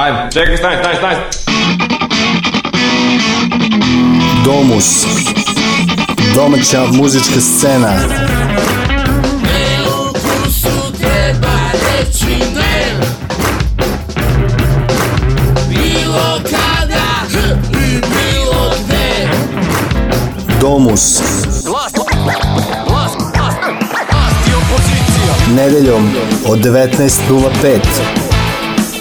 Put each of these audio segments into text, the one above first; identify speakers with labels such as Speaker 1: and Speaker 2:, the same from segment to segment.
Speaker 1: Ajmo, čekaj, stani, stani, stani.
Speaker 2: Domus. Domaća muzička scena. Ne
Speaker 3: kada i bilo gde.
Speaker 2: Domus. Glas, glas, glas, glas i Nedeljom od 19.05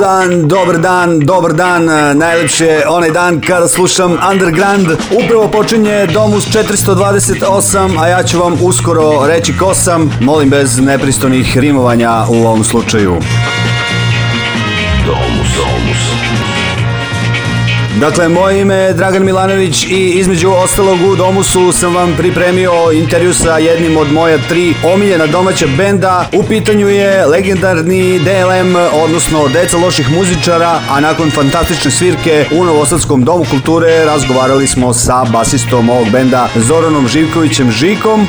Speaker 2: dan, dobar dan, dobar dan, e, najlepše onaj dan kada slušam Underground. Upravo počinje Domus 428, a ja ću vam uskoro reći ko sam, molim bez nepristonih rimovanja u ovom slučaju. Domus, Domus. Dakle, moje ime je Dragan Milanović i između ostalog u Domusu sam vam pripremio intervju sa jednim od moja tri omiljena domaća benda. U pitanju je legendarni DLM, odnosno Deca loših muzičara, a nakon fantastične svirke u Novosadskom domu kulture razgovarali smo sa basistom ovog benda Zoranom Živkovićem Žikom.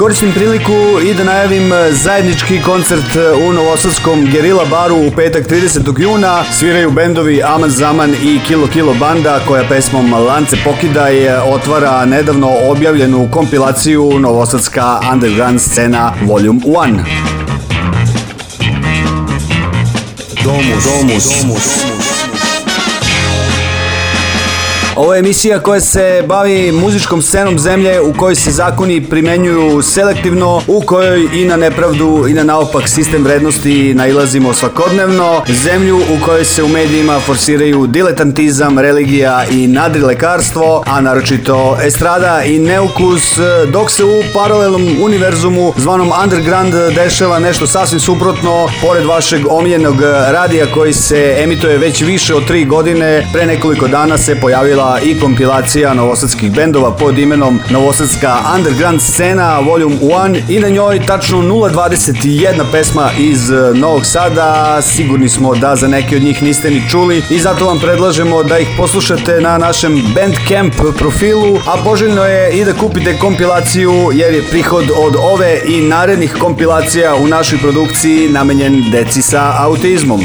Speaker 2: Koristim priliku i da najavim e, zajednički koncert e, u Novosadskom Gerila baru u petak 30. juna. Sviraju bendovi Aman Zaman i Kilo Kilo Banda koja pesmom Lance Pokida e, otvara nedavno objavljenu kompilaciju Novosadska underground scena Volume 1. Domus, domus, domus. Ovo je emisija koja se bavi muzičkom scenom zemlje u kojoj se zakoni primenjuju selektivno, u kojoj i na nepravdu i na naopak sistem vrednosti nailazimo svakodnevno, zemlju u kojoj se u medijima forsiraju diletantizam, religija i nadrilekarstvo, a naročito estrada i neukus, dok se u paralelnom univerzumu zvanom underground dešava nešto sasvim suprotno, pored vašeg omljenog radija koji se emituje već više od tri godine, pre nekoliko dana se pojavila i kompilacija novosadskih bendova pod imenom Novosadska Underground Scena Volume 1 i na njoj tačno 021 pesma iz e, Novog Sada. Sigurni smo da za neke od njih niste ni čuli i zato vam predlažemo da ih poslušate na našem Bandcamp profilu, a poželjno je i da kupite kompilaciju jer je prihod od ove i narednih kompilacija u našoj produkciji namenjen deci sa autizmom.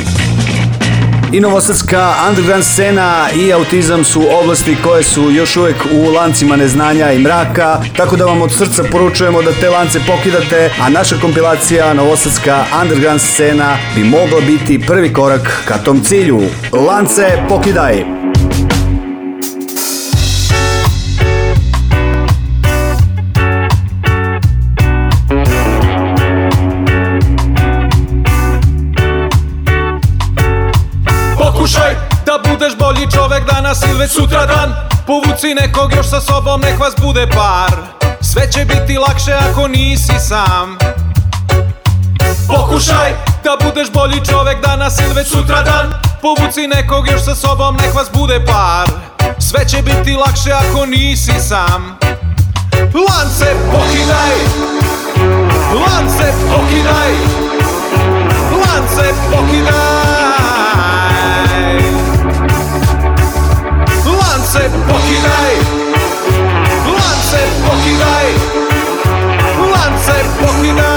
Speaker 2: I novosadska underground scena i autizam su oblasti koje su još uvek u lancima neznanja i mraka, tako da vam od srca poručujemo da te lance pokidate, a naša kompilacija novosadska underground scena bi mogla biti prvi korak ka tom cilju. Lance pokidaj!
Speaker 4: Pokušaj da budeš bolji čovek danas ili već sutra dan Povuci nekog još sa sobom, nek vas bude par Sve će biti lakše ako nisi sam Pokušaj da budeš bolji čovek danas ili već sutra dan Povuci nekog još sa sobom, nek vas bude par Sve će biti lakše ako nisi sam Lance pokidaj Lance pokidaj Lance pokidaj lance pokidaj Lance pokidaj Lance pokidaj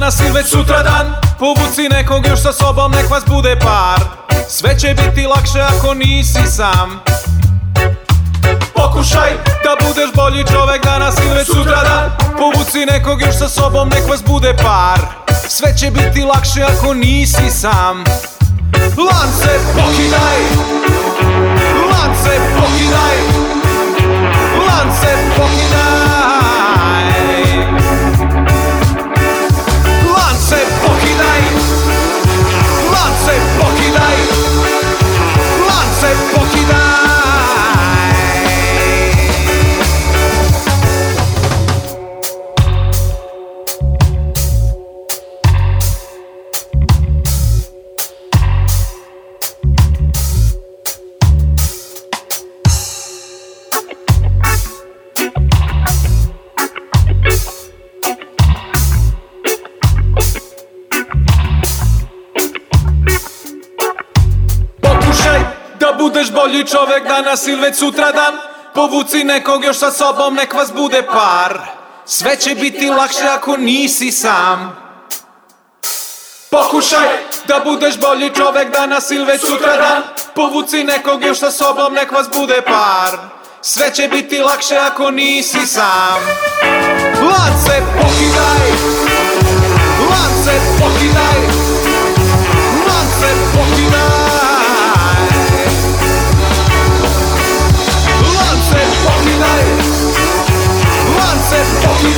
Speaker 4: danas ili već sutra dan Povuci nekog još sa sobom, nek vas bude par Sve će biti lakše ako nisi sam Pokušaj da budeš bolji čovek danas ili već sutra dan Povuci nekog još sa sobom, nek vas bude par Sve će biti lakše ako nisi sam Lance pokidaj Lance pokidaj danas ili već sutradan Povuci nekog još sa sobom, nek vas bude par Sve će biti lakše ako nisi sam Pokušaj da budeš bolji čovek danas ili već sutradan Povuci nekog još sa sobom, nek vas bude par Sve će biti lakše ako nisi sam Lance pokidaj Lance pokidaj Lance pokidaj
Speaker 5: Е е е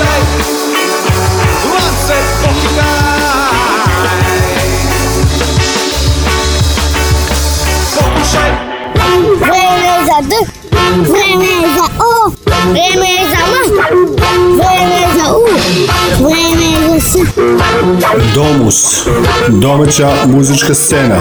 Speaker 2: Домус. Домача музичка сцена.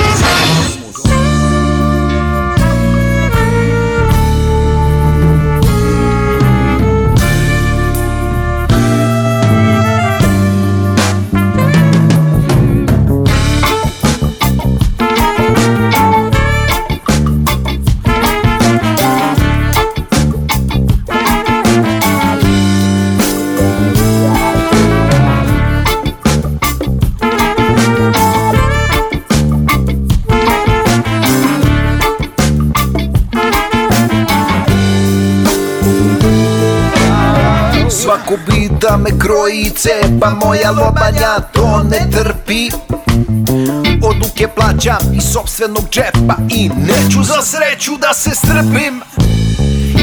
Speaker 6: gubi da me kroji cepa Moja lobanja to ne trpi Oduke plaćam iz sobstvenog džepa I neću za sreću da se strpim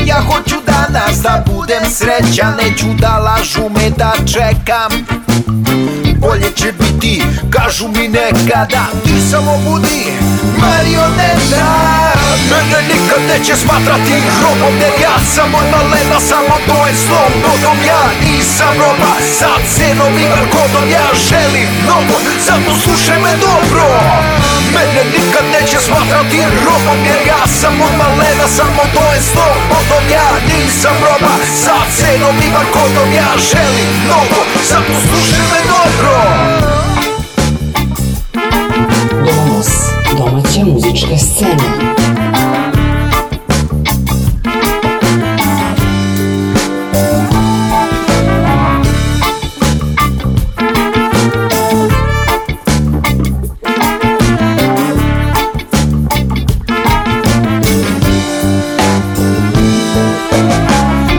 Speaker 6: Ja hoću danas da budem sreća Neću da lažu me da čekam Bolje će biti, kažu mi nekada Ti samo budi marioneta Mene nikad neće smatrati robom Jer ja sam odma leda, samo to je slom Dodom ja nisam roba Sa cenom i vrkodom ja želim mnogo Zato slušaj me dobro Mene nikad neće smatrati robom Jer ja sam odma leda, samo to je slom Dodom ja nisam roba Sa cenom i vrkodom ja želim mnogo Zato slušaj me dobro
Speaker 2: muzička scena.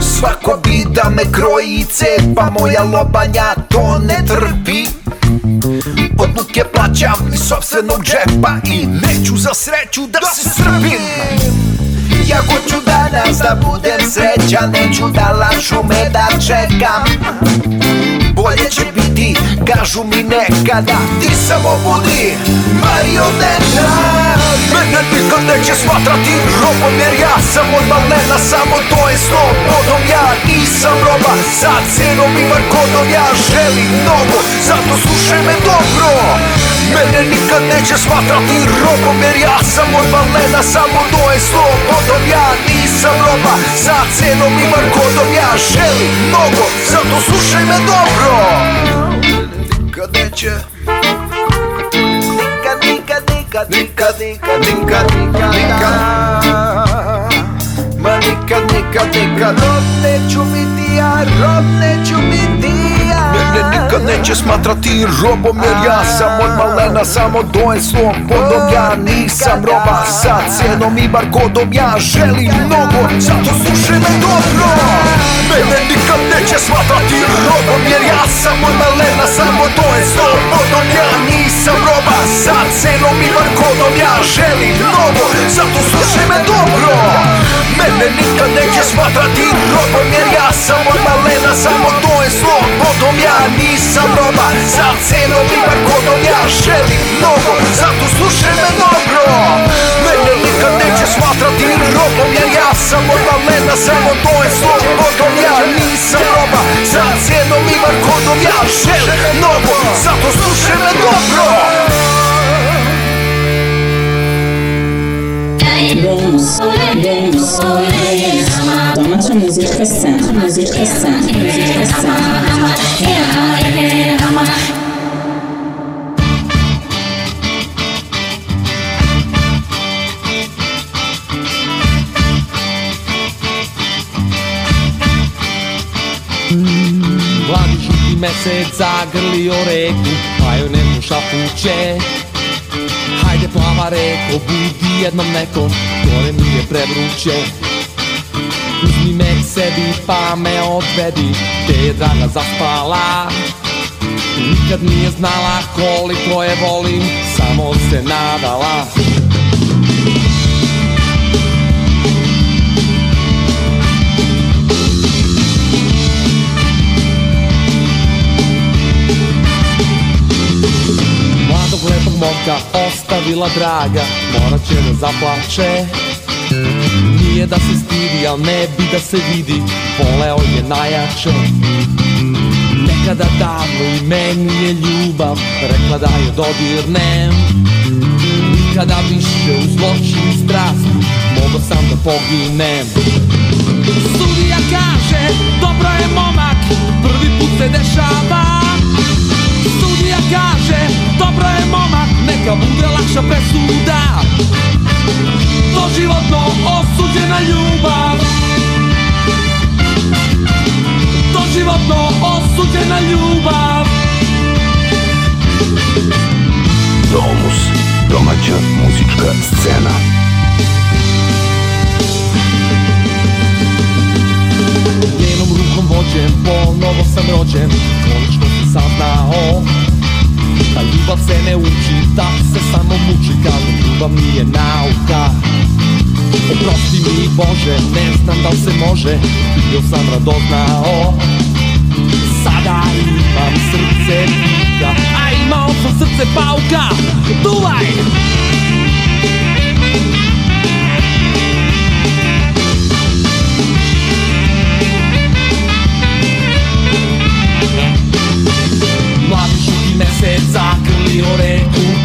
Speaker 6: Svako bi da me kroji cepa, moja lobanja to ne trpi odluke plaćam iz sobstvenog džepa I neću za sreću da, da se srbim Ja hoću danas da budem srećan Neću da lažu me da čekam Bolje će biti ljudi Kažu mi nekada Ti samo budi marioneta Mene niko neće smatrati robom Jer ja sam od balena Samo to je slobodom Ja nisam roba Sa cenom i markodom Ja želim mnogo Zato slušaj me dobro Mene nikad neće smatrati robom Jer ja sam od balena Samo to je slobodom Ja nisam roba Sa cenom i markodom Ja želim mnogo Zato slušaj me dobro at you. Dinka, dinka, dinka, dinka, dinka, dinka, dinka, dinka. Ma nikad, nikad, nikad Rod neću biti ja, rod neću biti ja ne, nikad neće smatrati robom jer ja sam od malena samo dojen slom podom Ja nisam roba sa cenom i bar kodom Ja želim mnogo, zato slušaj me dobro Mene nikad neće smatrati robom jer ja sam od malena samo dojen slom podom Ja nisam roba sa cenom i bar kodom Ja želim mnogo, zato slušaj me dobro Mene nikad neće smatrati robom jer ja sam od malena Samo to je zlo potom ja nisam roba Za cenom i barkodom ja želim mnogo Zato slušaj me dobro Mene nikad neće smatrati robom jer ja sam od malena Samo to je zlo potom ja nisam roba Za cenom i barkodom ja želim mnogo Zato slušaj me dobro
Speaker 7: Vamos, vamos, Toma tua música santa, música santa, música santa. Mladi žuti mesec zagrlio reku, pa joj ne muša plava reko, budi jednom nekom, gore mi je prevruće. Uzmi me k sebi pa me odvedi, te je draga zaspala. Nikad nije znala koliko je volim, samo se nadala. lepog momka ostavila draga Morat će da zaplače Nije da se stidi, al ne bi da se vidi Voleo je najjače Nekada davno i meni je ljubav Rekla da je dodirnem Nikada više u i strast Mogo sam da poginem Sudija kaže, dobro je momak Prvi put se dešava Sudija kaže, Dobro je momak, neka bude lakša presuda To životno osuđena ljubav To životno osuđena ljubav
Speaker 2: Domus, domaća muzička scena
Speaker 8: Njenom rukom vođen po se ne uči, ta se samo muči Kažu ljubav nije nauka Oprosti mi Bože, ne znam da se može Bio sam radoznao Sada imam srce pika A imao sam srce pauka Duvaj! Duvaj!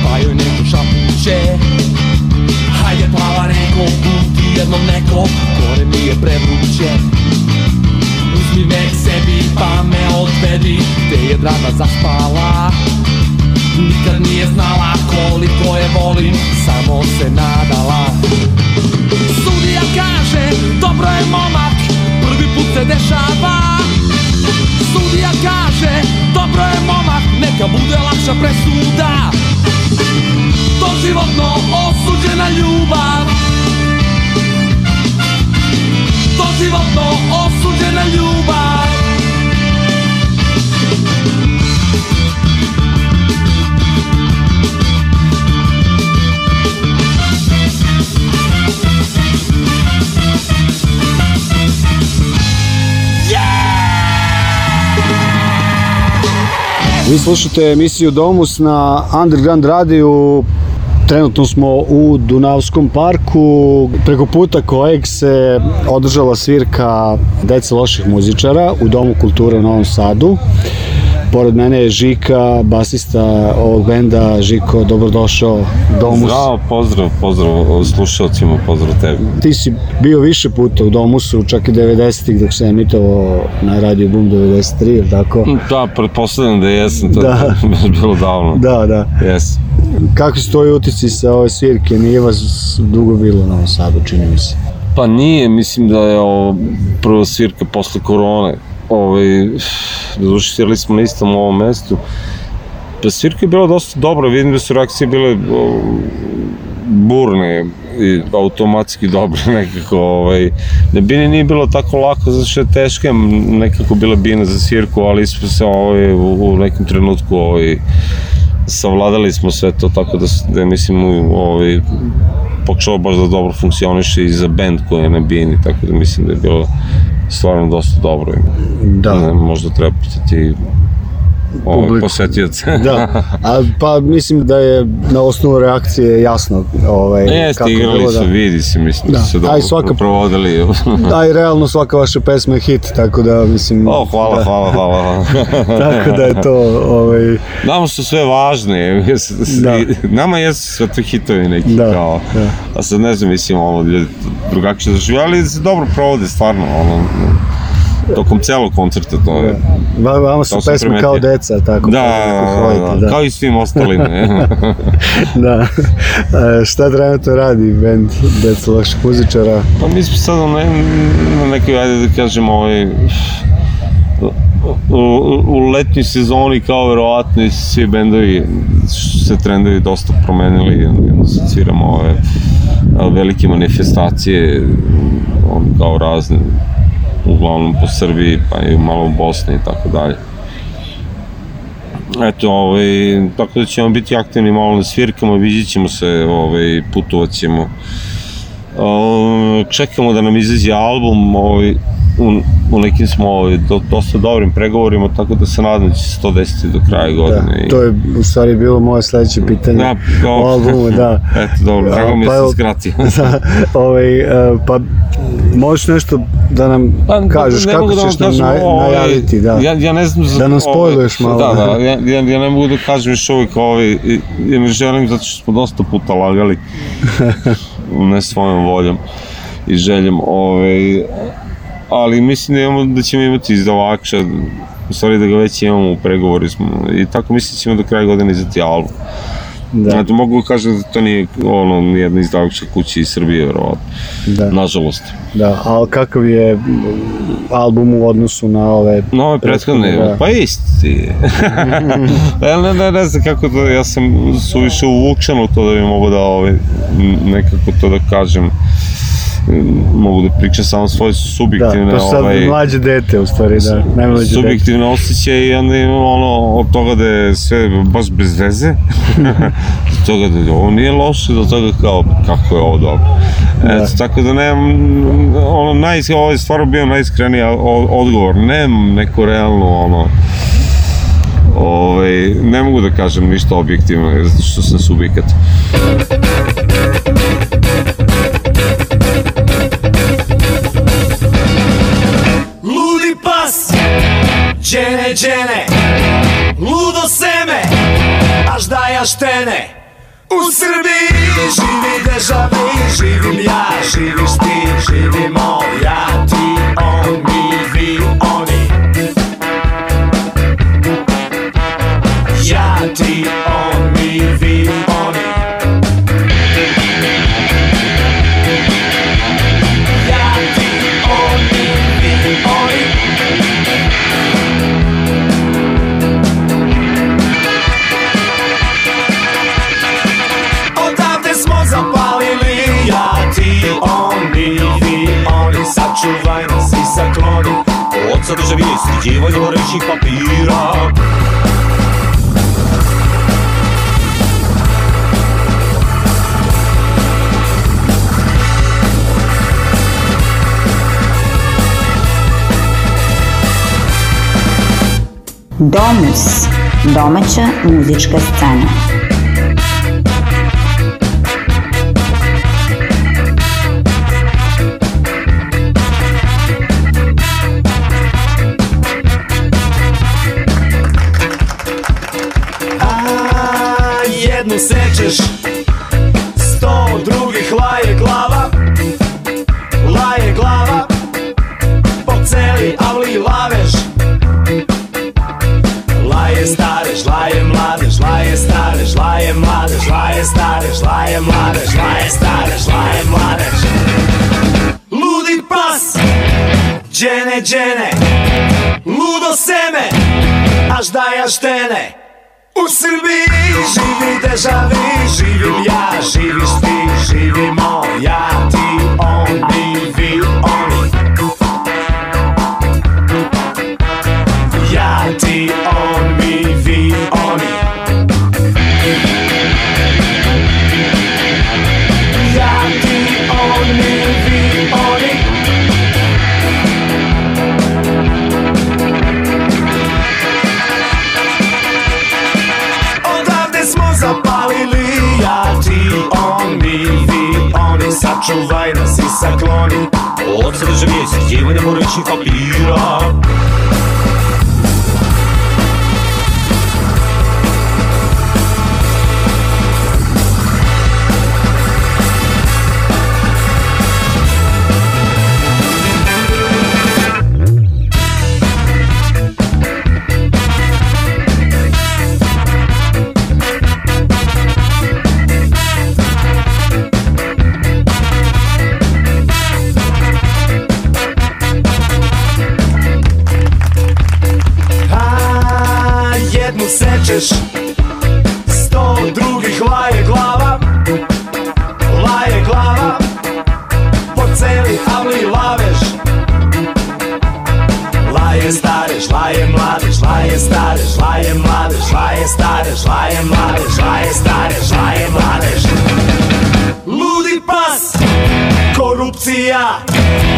Speaker 8: pa joj Hajde plava neko, buti jednom neko, Kore mi je prevruće Uzmi me k sebi pa me odvedi, te je draga zaspala Nikad nije znala koliko je volim, samo se nadala Sudija kaže, dobro je momak, prvi put se dešava Sudija kaže, dobro je momak, neka bude lakša presuda Doživotno osuđena ljubav Doživotno osuđena ljubav
Speaker 2: Vi slušate emisiju Domus na Underground Radio. Trenutno smo u Dunavskom parku, preko puta kojeg se održala svirka Dece loših muzičara u Domu kulture u Novom Sadu. Pored mene je Žika, basista ovog benda. Žiko, dobrodošao Domus. Zdravo,
Speaker 9: pozdrav, pozdrav slušalcima, pozdrav tebi.
Speaker 2: Ti si bio više puta u Domusu, čak i 90-ih dok se emitovao na Radio Boom 93, ili tako?
Speaker 9: Da, pretpostavljam da jesam, to da. je bilo davno.
Speaker 2: Da, da.
Speaker 9: Jesam.
Speaker 2: Kako stoji utici sa ove svirke? Nije vas dugo bilo na ovom Sadu, čini mi se.
Speaker 9: Pa nije, mislim da je ovo prva svirka posle korone ovaj, doduše svirali smo na istom ovom mestu, pa svirka je bila dosta dobra, vidim da su reakcije bile burne i automatski dobre nekako, ovaj, da bini nije bilo tako lako, zato što je teška nekako bila bina za svirku, ali smo se ovaj, u, u nekom trenutku ovaj, savladali smo sve to tako da, da mislim ovaj, pokušao baš da dobro funkcioniše i za bend koji je nabijen i tako da mislim da je bilo stvarno dosta dobro. Da. Ne, možda treba pitati publiku. posetioca.
Speaker 2: da, a, pa mislim da je na osnovu reakcije jasno
Speaker 9: ovaj, Jeste, kako igrali da- su, da. vidi se, mislim da, da dobro svaka, provodili.
Speaker 2: da, i realno svaka vaša pesma je hit, tako da mislim...
Speaker 9: O, hvala, da, hvala, hvala,
Speaker 2: tako da je to... Ovaj...
Speaker 9: Nama su sve važne, da. nama jesu sve to hitovi neki, da, kao, da. a sad ne znam, mislim, ovo, ljudi drugačije zaživljali, ali se dobro provode, stvarno, ono, tokom celog koncerta to je.
Speaker 2: Da. Vama su pesme kao deca, tako.
Speaker 9: Da, da, da, kao i svim ostalim.
Speaker 2: da. A, šta trenutno radi band Deca lakših muzičara?
Speaker 9: Pa mi smo sad na, na nekoj, ajde da kažemo, ovaj, u, u letnjoj sezoni kao verovatno i svi bendovi se trendovi dosta promenili onda se ove velike manifestacije on kao razne uglavnom po Srbiji, pa i malo u Bosni i tako dalje. Eto, ovaj, tako da ćemo biti aktivni malo na svirkama, vidjet ćemo se, ovaj, putovat ćemo. Um, čekamo da nam izađe album, ovaj, u, u nekim smo ovaj, do, dosta dobrim pregovorima, tako da se nadam da će se to desiti do kraja da, godine. Da, to
Speaker 2: je u stvari bilo moje sledeće pitanje da, o albumu,
Speaker 9: da. Eto, dobro,
Speaker 2: drago
Speaker 9: mi da pa se skratio. da,
Speaker 2: ovaj, e, pa možeš nešto da nam pa, kažeš, kako da ćeš da nam naj, ovaj, najaviti,
Speaker 9: da. Ja, ja
Speaker 2: ne znam za,
Speaker 9: da
Speaker 2: nam spojluješ ovaj, malo.
Speaker 9: Da,
Speaker 2: da,
Speaker 9: ja, ja, ja ne mogu da kažem još uvijek ovaj, ja ne želim zato što smo dosta puta lagali ne svojom voljom i željom. Ovaj, ali mislim da, imamo, da ćemo imati izdavača, u stvari da ga već imamo u pregovoru smo, i tako mislim da ćemo do kraja godine izdati album. Da. Znači, mogu da kažem da to nije ono, nijedna izdavačka kuća iz Srbije, verovatno. Da. Nažalost.
Speaker 2: Da, ali kakav je album u odnosu na ove...
Speaker 9: Na ove prethodne, da. pa isti. Pa ja ne, ne, ne znam kako da, ja sam suviše uvučan u to da bi mogu da ove, ovaj, nekako to da kažem mogu da pričam samo svoje subjektivne...
Speaker 2: Da, to sad ovaj, mlađe dete, u stvari, da,
Speaker 9: najmlađe Subjektivne osjećaje i onda imam ono, od toga da je sve baš bez veze, do toga da ovo nije loše, do toga kao, kako je ovo dobro. Da. Eto, tako da nemam, ono, naj, ovo je stvarno bio najiskreniji odgovor, nemam neko realno, ono, ovaj, ne mogu da kažem ništa objektivno, zato što sam subjekat. Thank
Speaker 10: Ludi pas, džene, džene, ludo seme, aš da ja štene. U Srbiji živi državi, živim ja, živiš ti, živimo ja, ti, on, mi, vi, oni. Ja, ti, oni.
Speaker 2: Osobie, że jest dziewo nie ręcznik papira Domus – domaća muzička scena.
Speaker 11: ne sečeš Sto drugih laje glava Laje glava Po celi avli laveš Laje stareš, laje mladeš Laje stareš, laje mladeš Laje stareš, laje mladeš Laje stareš, laje mladeš Ludi pas Džene, džene Ludo seme Aš dajaš tene U Srbiji živi državi, živim ja, živiš ti, živimo ja, ti, on, Десь дівним речі папіра. produkcja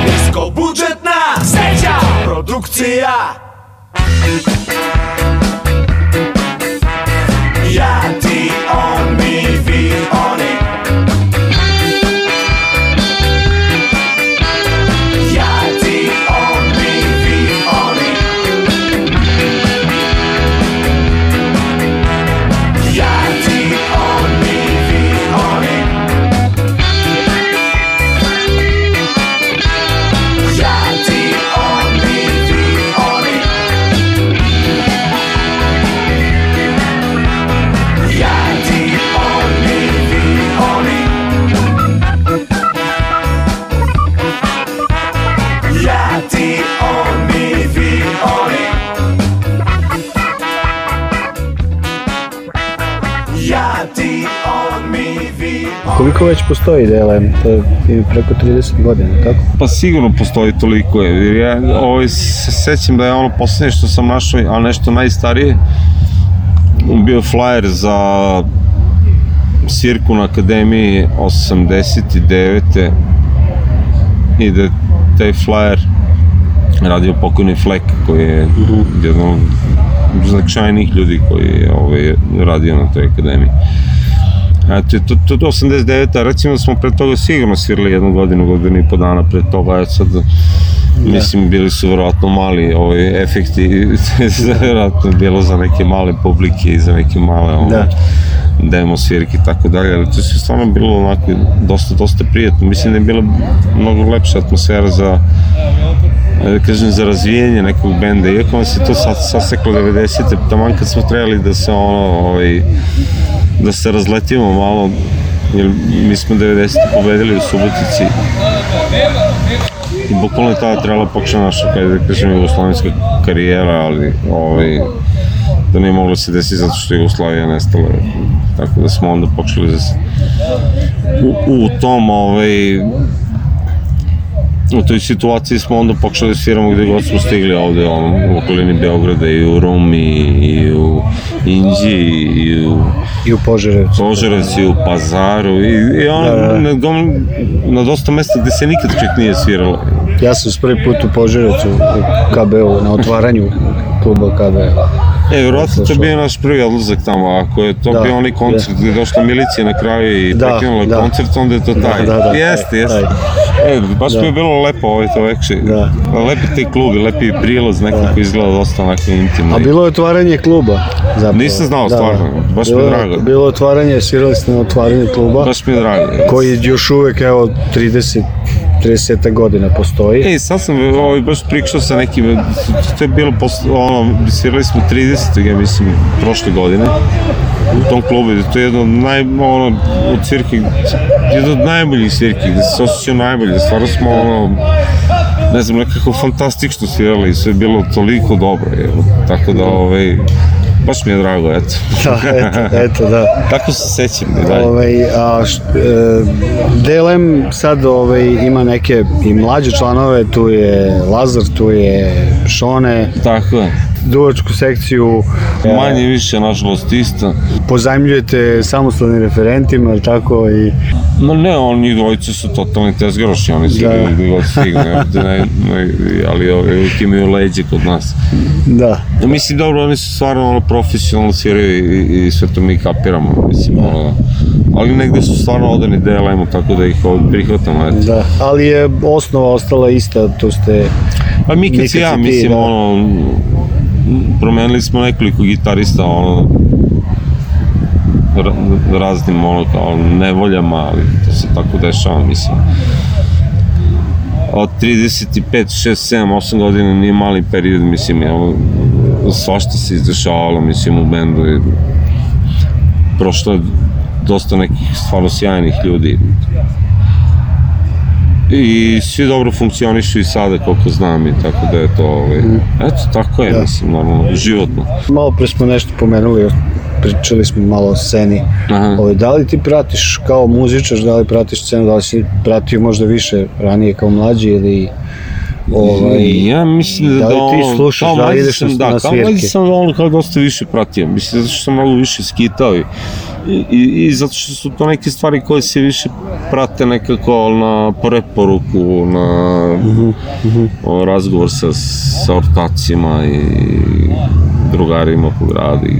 Speaker 11: Niskobudżetna Sędzia Produkcja
Speaker 2: Koliko već postoji DLM? To je preko 30 godina, tako?
Speaker 9: Pa sigurno postoji toliko je. Ja ovaj, se sećam da je ono poslednje što sam našao, ali nešto najstarije, bio flyer za Sirku na Akademiji 89. I da taj flyer radio pokojni Flek koji je mhm. jedan od značajnih ljudi koji je ovaj, radio na toj akademiji. Eto, to, to, to 89. Recimo da smo pre toga sigurno svirali jednu godinu, godinu i po dana pre toga, je sad, da. mislim, bili su verovatno mali ovaj, efekti, da. verovatno bilo za neke male publike i za neke male ovaj, da. demo svirke i tako dalje, ali to je stvarno bilo onako dosta, dosta prijetno, mislim da je bila mnogo lepša atmosfera za e, da kažem, za razvijenje nekog benda, iako on se to saseklo 90. tamo kad smo trebali da se ono, ovaj, da se razletimo malo, jer mi smo 90. pobedili u Subotici i bukvalno je tada trebala počne naša, kada da kažem, jugoslovenska karijera, ali ovaj, da nije moglo da se desiti zato što je Jugoslavija nestala. Tako da smo onda počeli da se, u, u tom ovaj, u toj situaciji smo onda pokušali da sviramo gde god smo stigli ovde ono, u okolini Beograda i u Rumi i
Speaker 2: u Inđi i u, I
Speaker 9: u Požarevcu. Požarevcu i u Pazaru i, i ono, da, da. da. Na, na dosta mesta gde se nikad čak nije sviralo.
Speaker 2: Ja sam prvi put u Požarevcu u KBU na otvaranju kluba KBU
Speaker 9: E, vjerojatno to bio naš prvi odlazak tamo, ako je to da, bio onaj da. koncert je. gdje je došla milicija na kraju i da, prekinula da. koncert, onda je to da, taj. Da, da, da, jeste, jeste. E, baš bi da. bilo lepo ovaj to vekši. Da. Lepi ti klub lepi prilaz, nekako izgleda dosta onako intimno.
Speaker 2: A bilo
Speaker 9: je
Speaker 2: otvaranje kluba?
Speaker 9: Zapravo. Nisam znao stvarno, baš bilo, mi je drago.
Speaker 2: Bilo
Speaker 9: je
Speaker 2: otvaranje, svirali ste na otvaranju kluba.
Speaker 9: Baš mi je drago.
Speaker 2: Koji još uvek, evo, 30 30 godina postoji.
Speaker 9: E, sad sam ovaj, baš pričao sa nekim, to je bilo, posle, ono, svirali smo 30. ja mislim, prošle godine u tom klubu, to je jedno od naj, ono, od cirki, jedno od najboljih cirki, gde da se osjećao najbolje, stvarno smo, ono, ne znam, nekako fantastično svirali, sve je bilo toliko dobro, je, tako da, ovaj, baš mi je drago, eto. da,
Speaker 2: eto, eto, da.
Speaker 9: Kako se sećam i Ove,
Speaker 2: ovaj, a, š, e, DLM sad ove, ovaj, ima neke i mlađe članove, tu je Lazar, tu je Šone.
Speaker 9: Tako je
Speaker 2: duvačku sekciju.
Speaker 9: Manje više, nažalost, ista.
Speaker 2: Pozajmljujete samostalnim referentima, ili tako? I...
Speaker 9: Ma ne, oni dvojice su totalni tezgaroši, oni su da. gdje god stigne, ali uvijek imaju leđe kod nas. Da. da. Mislim, dobro, oni su stvarno ono, profesionalno sviraju i, i sve to mi kapiramo, mislim, ono, da. ali negde su stvarno odani dlm tako da ih prihvatamo, eto. Da,
Speaker 2: ali je osnova ostala ista, to ste...
Speaker 9: Pa mi kad se ja, mislim, da. ono, promenili smo nekoliko gitarista, ono, raznim, ono, kao nevoljama, ali to se tako dešava, mislim. Od 35, 6, 7, 8 godina nije mali period, mislim, ono, svašta se izdešavalo, mislim, u bendu i prošlo je dosta nekih stvarno sjajnih ljudi i svi dobro funkcionišu i sada koliko znam i tako da je to ovaj, eto tako je da. mislim normalno životno
Speaker 2: malo pre smo nešto pomenuli pričali smo malo o sceni Aha. ovaj, da li ti pratiš kao muzičar da li pratiš scenu, da li si pratio možda više ranije kao mlađi ili
Speaker 9: ovaj, ja
Speaker 2: mislim da, da,
Speaker 9: da
Speaker 2: li ti slušaš, da, da ideš na, da, na svirke kao
Speaker 9: mlađi sam da ono kao dosta više pratio mislim da što sam malo više skitao i I, i, zato što su to neke stvari koje se više prate nekako na preporuku, na uh -hmm. Mhm. o, razgovor sa, sa ortacima i drugarima po gradu i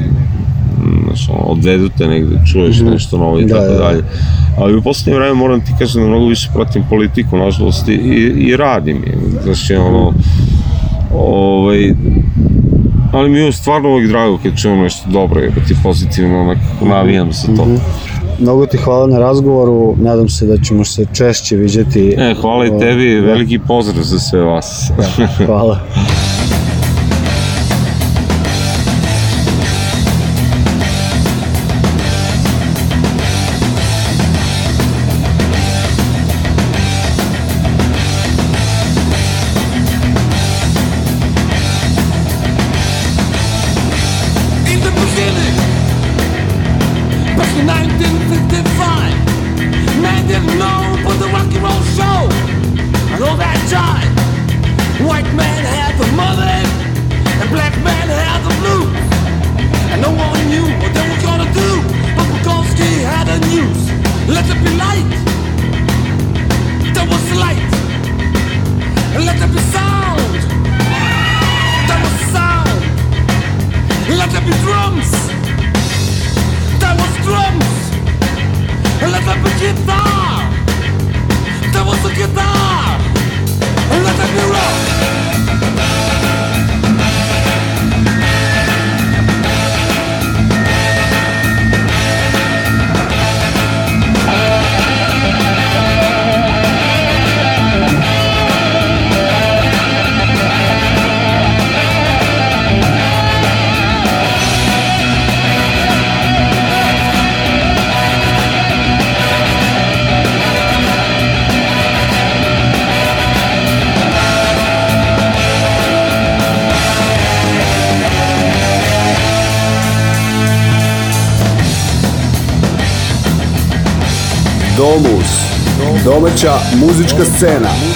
Speaker 9: znaš, ono, odvedu te negde, čuješ mm -hmm. nešto novo i da, tako da, da. dalje. Ali u poslednje vreme moram ti kažem da mnogo više pratim politiku, nažalost, i, i radim je. Znaš, ono, ovaj, ali mi je stvarno uvijek drago kad čujem nešto dobro, jer ti pozitivno onak, navijam se to. Mm -hmm.
Speaker 2: Mnogo ti hvala na razgovoru, nadam se da ćemo se češće viđeti.
Speaker 9: E, hvala i tebi, da. veliki pozdrav za sve vas. Da,
Speaker 2: hvala. Sena.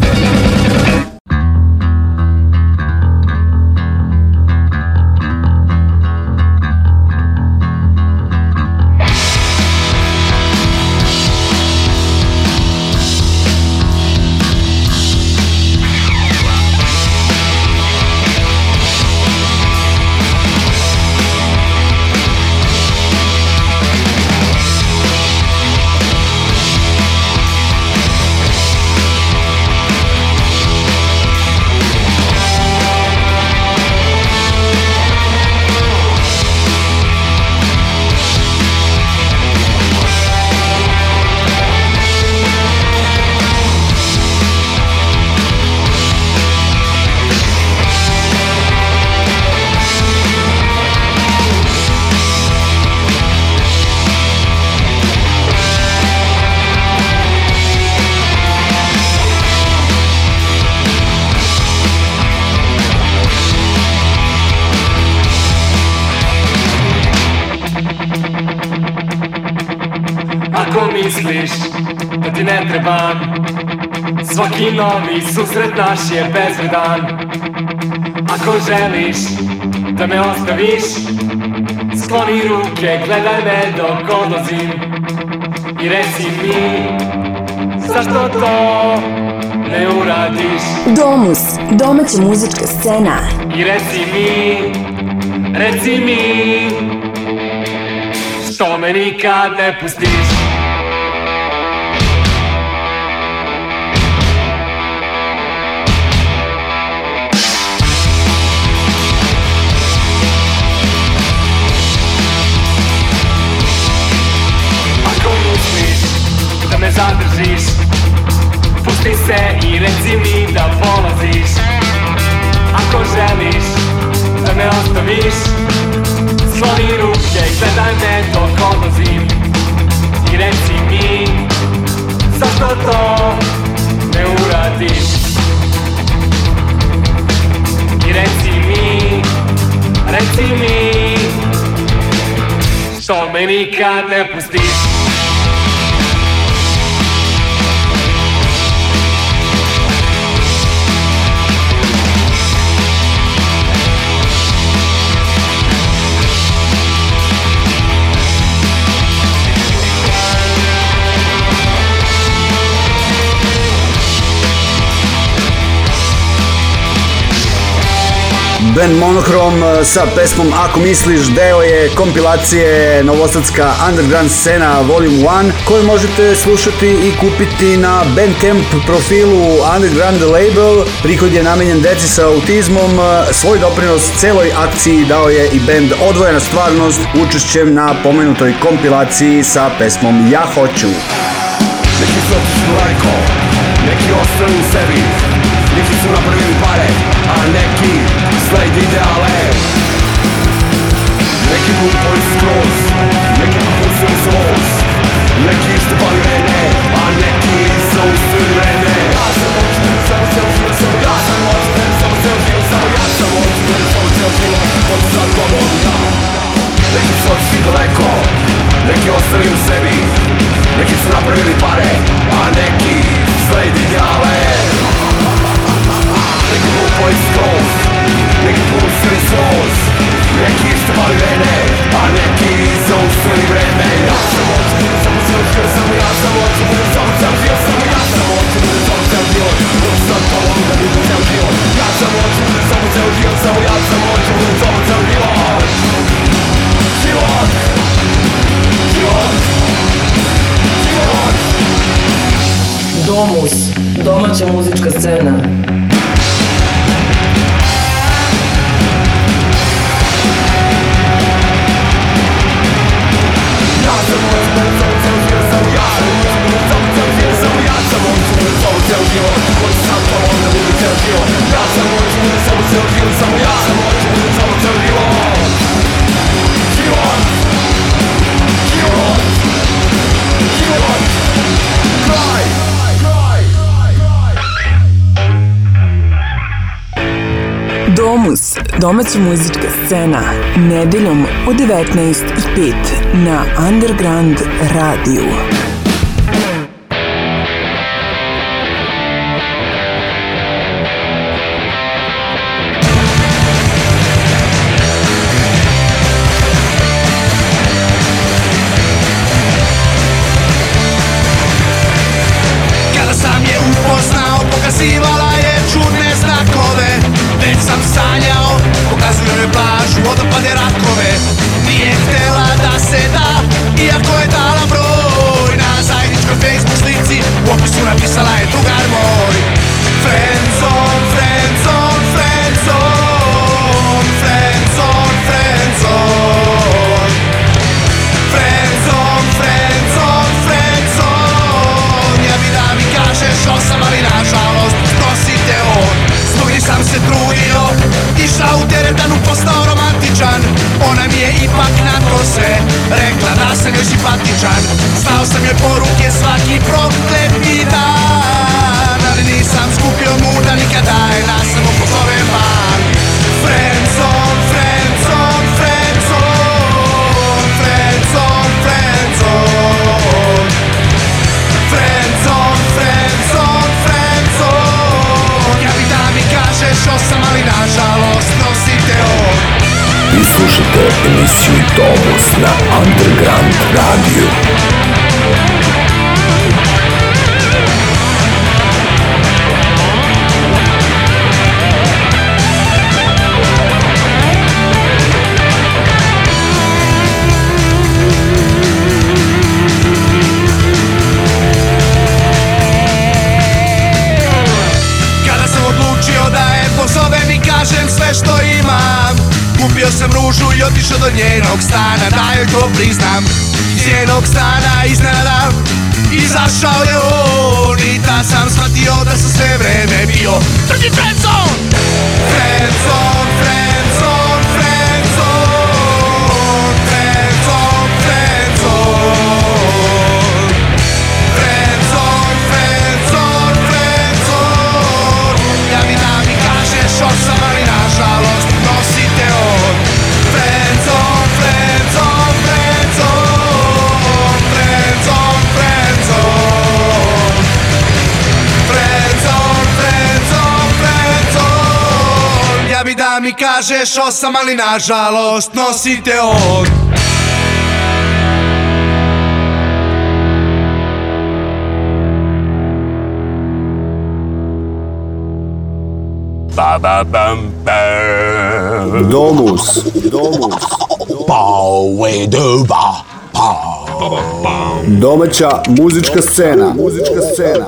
Speaker 12: Svaki novi susret naš je bezvredan Ako želiš da me ostaviš Skloni ruke, gledaj me dok odlazim I reci mi zašto to ne uradiš
Speaker 13: Domus, domaća muzička scena
Speaker 12: I reci mi, reci mi Što me nikad ne pustiš nikad ne pustiš
Speaker 14: band Monochrome eh, sa pesmom Ako misliš deo je kompilacije Novosadska underground scena Volume 1 koju možete slušati i kupiti na Bandcamp profilu Underground Label. Prihod je namenjen deci sa autizmom. Eh, svoj doprinos celoj akciji dao je i band Odvojena stvarnost učešćem na pomenutoj kompilaciji sa pesmom Ja hoću. Neki su otišli lajko, neki ostali u sebi, neki su napravili pare, a neki pred ideale Neki put bolj skroz, neki put sam zloz Neki štepali mene, a neki so usli mene Ja sam moćan, samo cel život sam Ja sam moćan, samo cel život sam Ja sam moćan, samo cel život Od sad tobom ja da. Neki su otišli daleko, neki ostali u sebi Neki su napravili pare,
Speaker 13: a neki sledi ideale Neki put bolj skroz uvek pusti Neki ste a neki zaustavili vreme Ja sam oči, samo se očio samo cel život Samo ja sam oči, budem sam to mogu da budem cel život Ja sam Domus, domaća muzička scena sam uvijek samo ceo život Koji sam to onda budi samo ceo Samo ja sam uvijek sam uvijek samo ceo život Život Život Domus, domaća muzička scena, nedeljom u 19.05 na Underground radiju. emisiju Domus na Underground Radio.
Speaker 12: priznam Iz njenog stana iznenada Izašao je on I tad sam shvatio da sam sve vreme bio Trdi friend
Speaker 9: kažeš osam, ali nažalost nosite on Ba, ba, bam, bam. Domus, domus. Paue duba. Pa. Domaća muzička scena. Muzička scena.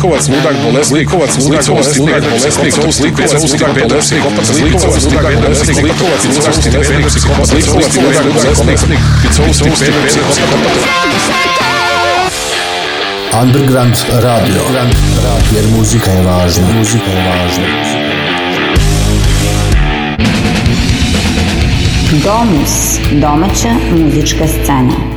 Speaker 9: Zlikovac, Ludak, Bolesnik, Zlikovac, Ludak, Bolesnik, Ludak, Bolesnik, Zlikovac, Ludak, Bolesnik, Zlikovac, Ludak, Bolesnik, Zlikovac, Ludak, Bolesnik, Zlikovac, Ludak, Bolesnik, Zlikovac, Ludak, Bolesnik, Underground Radio, jer muzika je važna,
Speaker 13: muzika je važna. Domus,
Speaker 9: domaća
Speaker 13: muzička scena.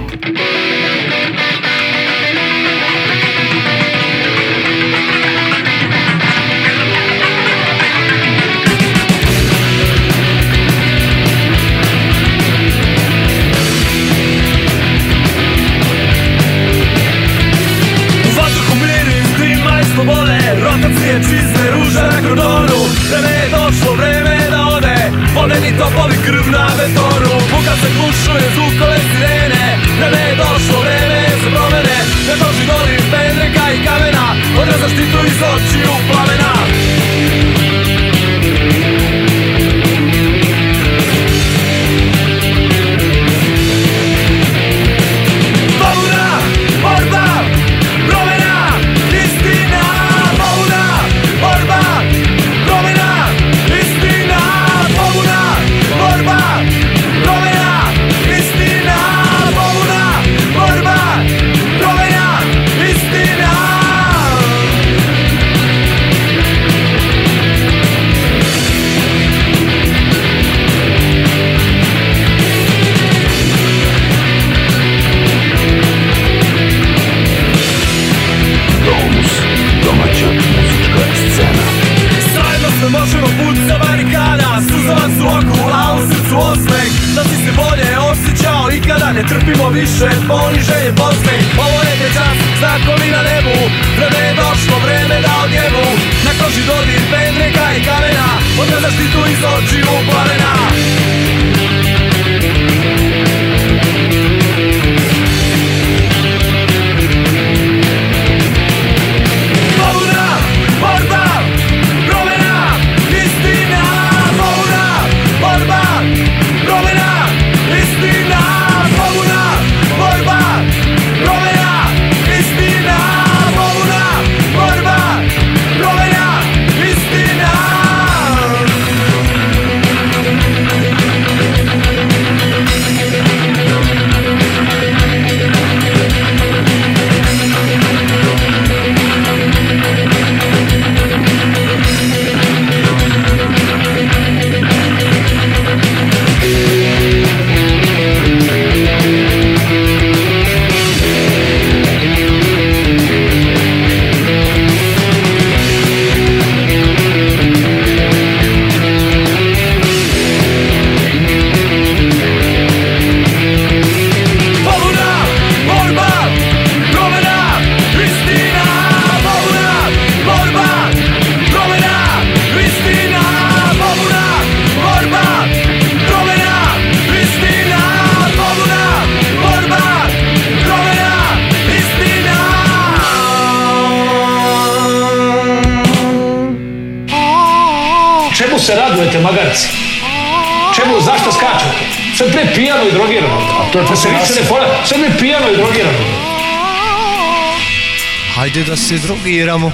Speaker 15: sviramo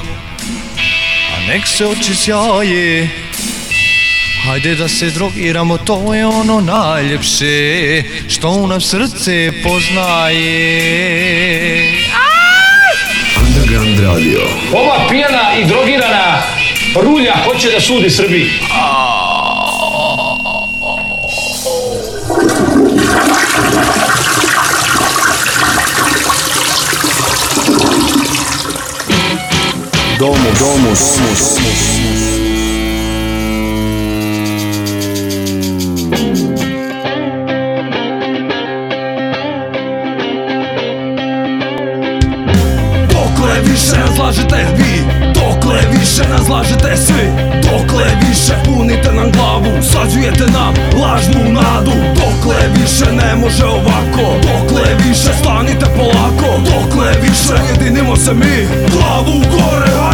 Speaker 15: A nek se oči sjaje Hajde da se drogiramo, to je ono najljepše Što u nam srce poznaje
Speaker 9: Underground Radio
Speaker 16: Ova pijana i drogirana rulja hoće da sudi Srbiji
Speaker 12: Domus, Domus, Domus. Dokle više razlažete vi, dokle više razlažete svi Dokle više punite nam glavu, sađujete nam lažnu nadu Dokle više ne može ovako, dokle više stanite polako Dokle više jedinimo se mi, glavu gore,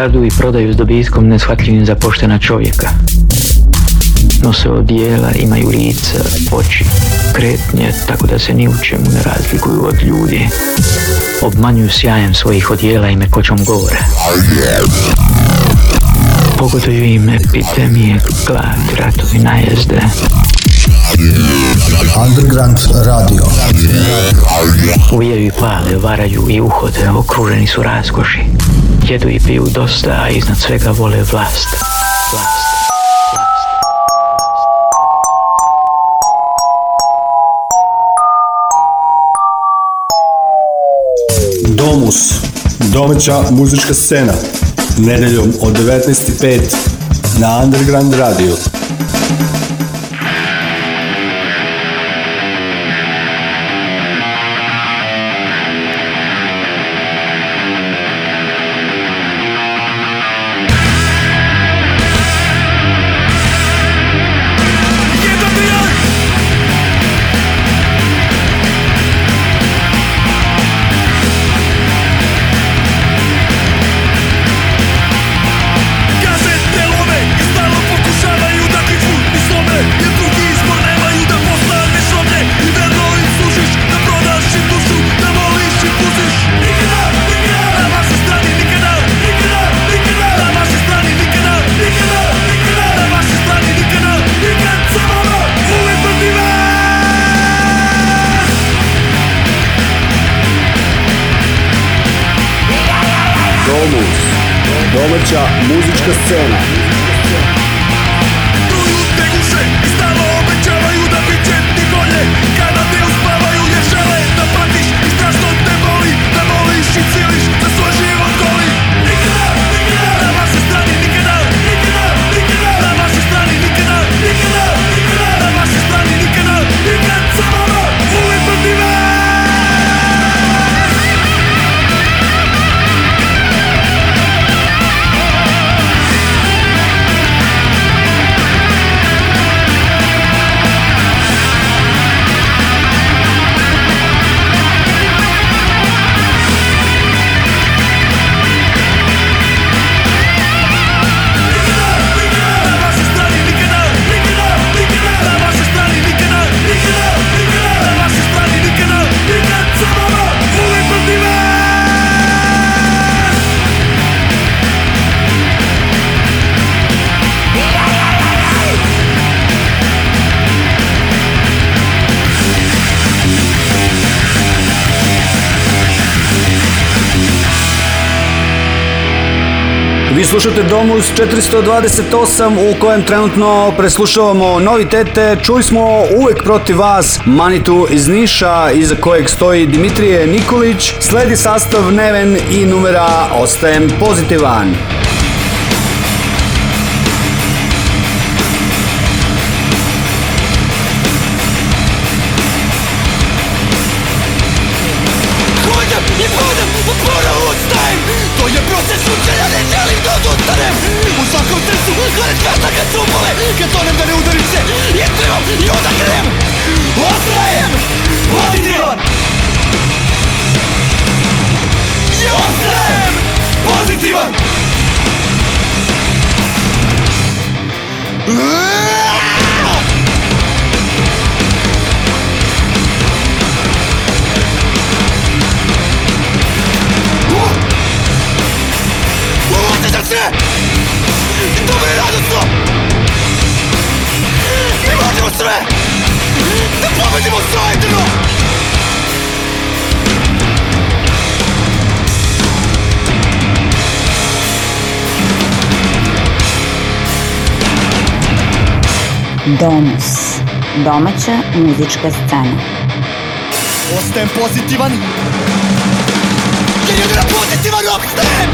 Speaker 17: kradu i prodaju s dobijskom neshvatljivim za poštena čovjeka. Nose odijela, imaju lica, oči, kretnje, tako da se ni u čemu ne razlikuju od ljudi. Obmanjuju sjajem svojih odijela i mekoćom govora. Pogoduju im epidemije, glad, ratovi, najezde.
Speaker 9: Underground radio.
Speaker 17: Uvijaju i pale, varaju i uhode, okruženi su raskoši. Jedu i piju dosta, a iznad svega vole vlast. Vlast.
Speaker 9: Domus, domaća muzička scena, nedeljom od 19.05 na Underground Radio.
Speaker 18: slušate Domus 428 u kojem trenutno preslušavamo novitete. Čuli smo uvek protiv vas Manitu iz Niša iza kojeg stoji Dimitrije Nikolić. Sledi sastav Neven i numera Ostajem pozitivan.
Speaker 12: Сумали, като не да не удари се И тръгвам и отъгре
Speaker 19: Domus. Domaća muzička scena.
Speaker 12: Ostajem pozitivan. Jer jedina pozitivan opstajem!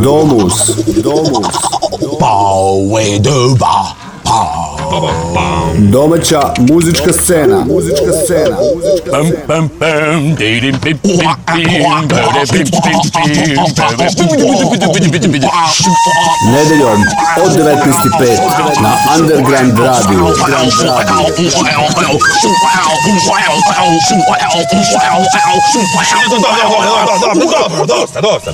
Speaker 9: Domus. Domus. Pau Eduba. Domaća muzička scena. Muzička scena. Pam pam pam. Dirim pim pim pim. Nedeljom od 19.05 na Underground Radio. Underground Radio. Dosta, dosta.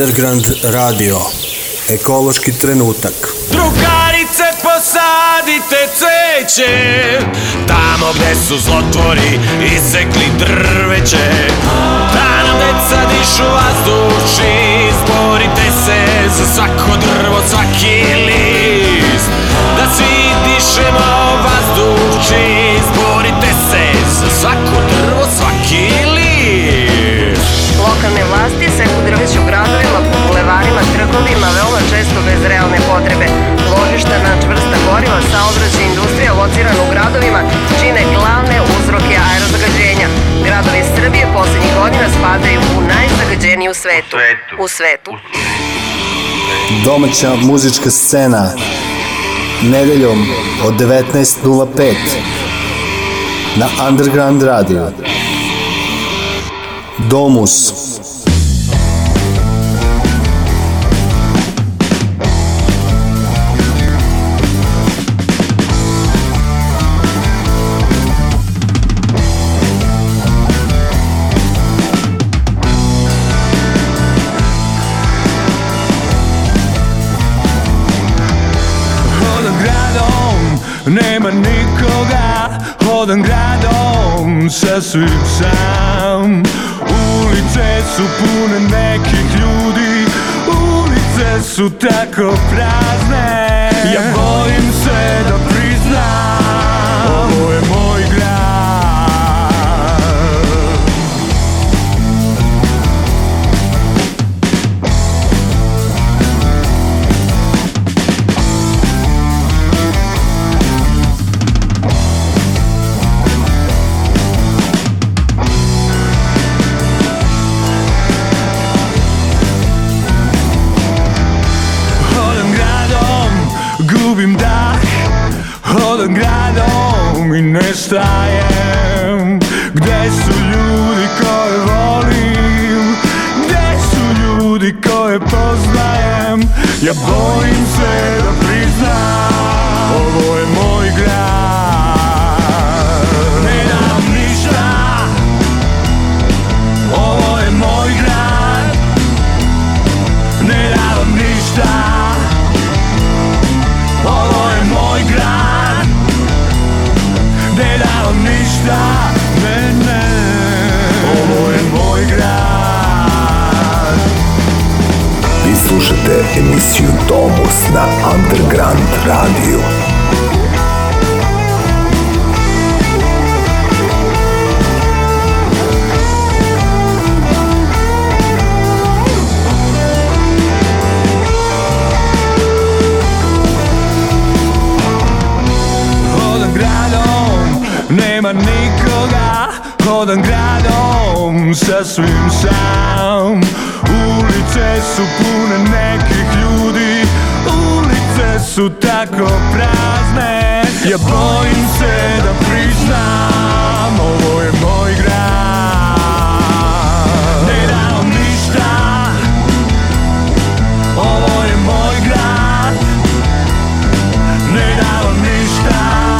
Speaker 9: Underground Radio. Ekološki trenutak.
Speaker 20: Drugarice posadite cveće Tamo gde su zlotvori isekli drveće Da nam deca dišu vazduši Izborite se za svako drvo, svaki
Speaker 21: tragovima, veoma često bez realne potrebe. Ložišta na čvrsta goriva, saobraćaj industrija locirana u gradovima čine glavne uzroke aerozagađenja. Gradovi Srbije poslednjih godina spadaju u najzagađeniji u svetu. U svetu.
Speaker 9: Domaća muzička scena nedeljom od 19.05 na Underground Radio. Domus
Speaker 20: da sam Ulice su pune nekih ljudi Ulice su tako prazne Ja volim born boy said
Speaker 9: slušate emisiju Domus na Underground Radio.
Speaker 20: Hodam gradom, nema nikoga Hodam gradom, sasvim sam su pune nekih ljudi Ulice su tako prazne Ja bojim se da priznam Ovo je moj grad Ne dam ništa Ovo je moj grad Ne dam ništa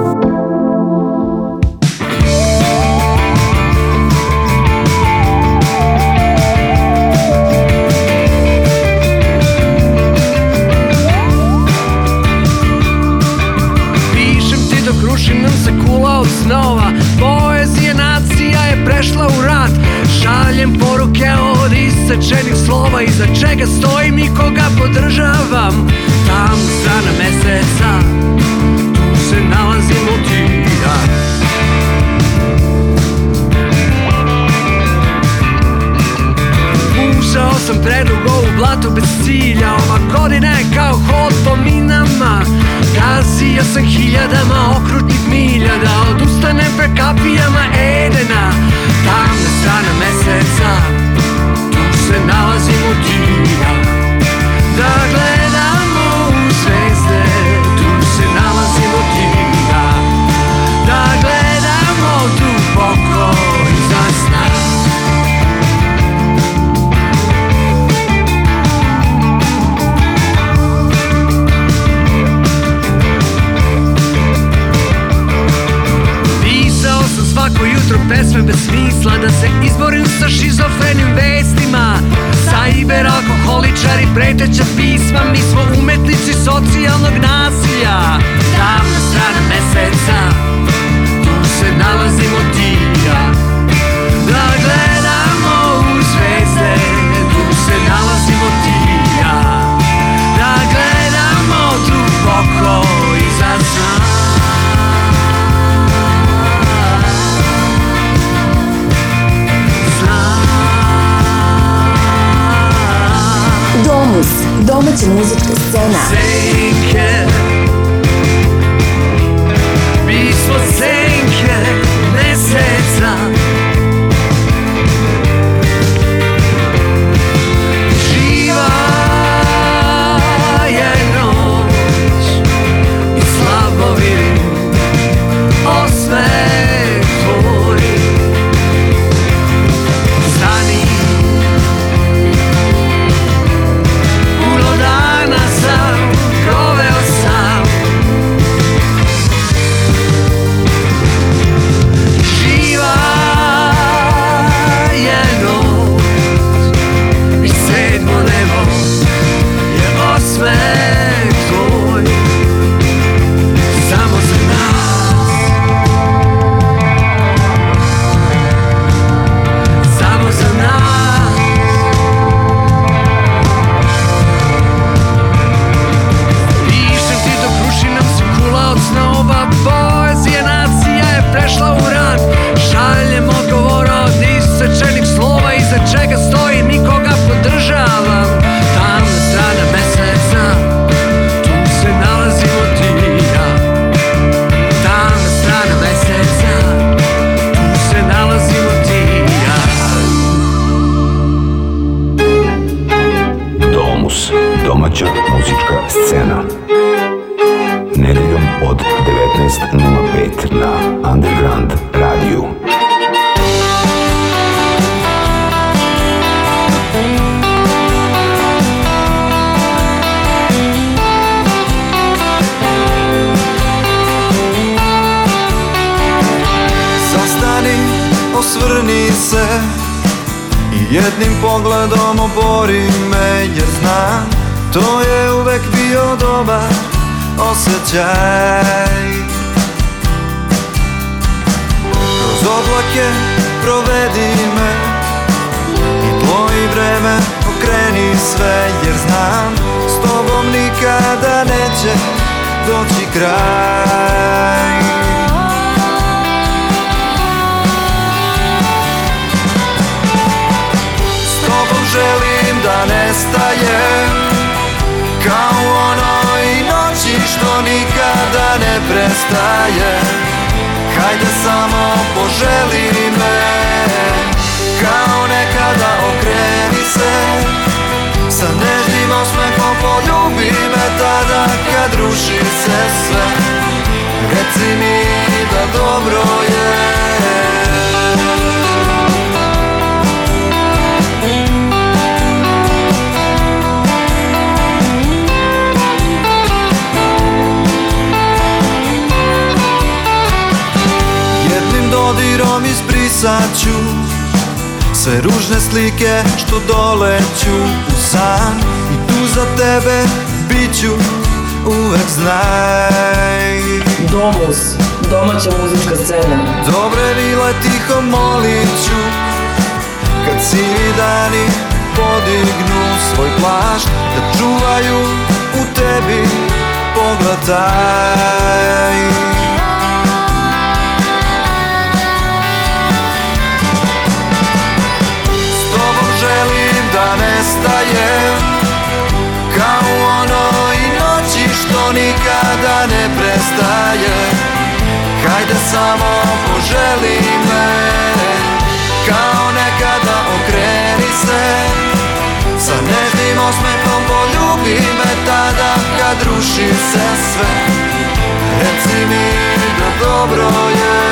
Speaker 22: kad ruši se sve Reci mi da dobro je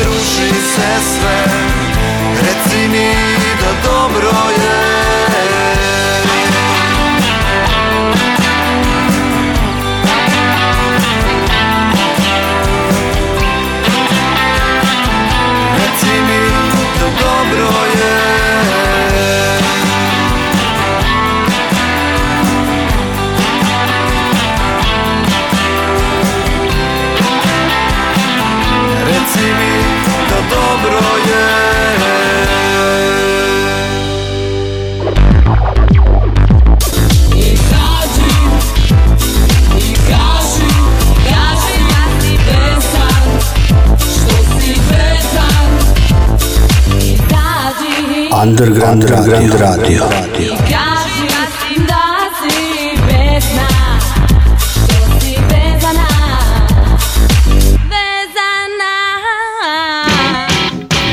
Speaker 22: ruši se sve Reci mi da dobro je
Speaker 9: Underground, Underground Radio. radio.
Speaker 23: radio. Da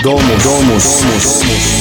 Speaker 23: Domus, Domus, Domus.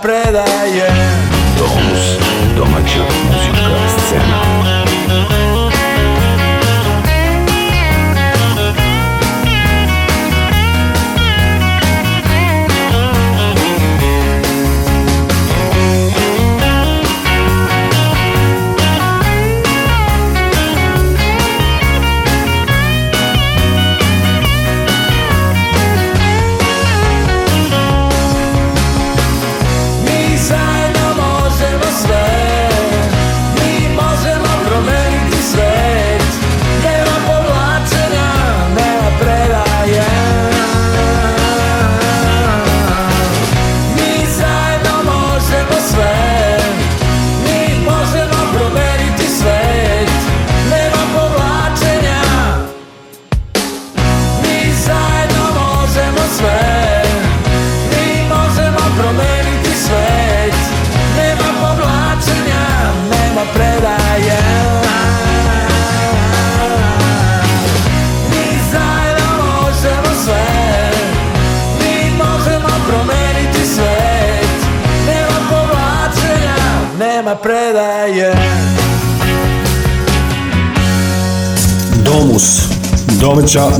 Speaker 22: preda, yeah.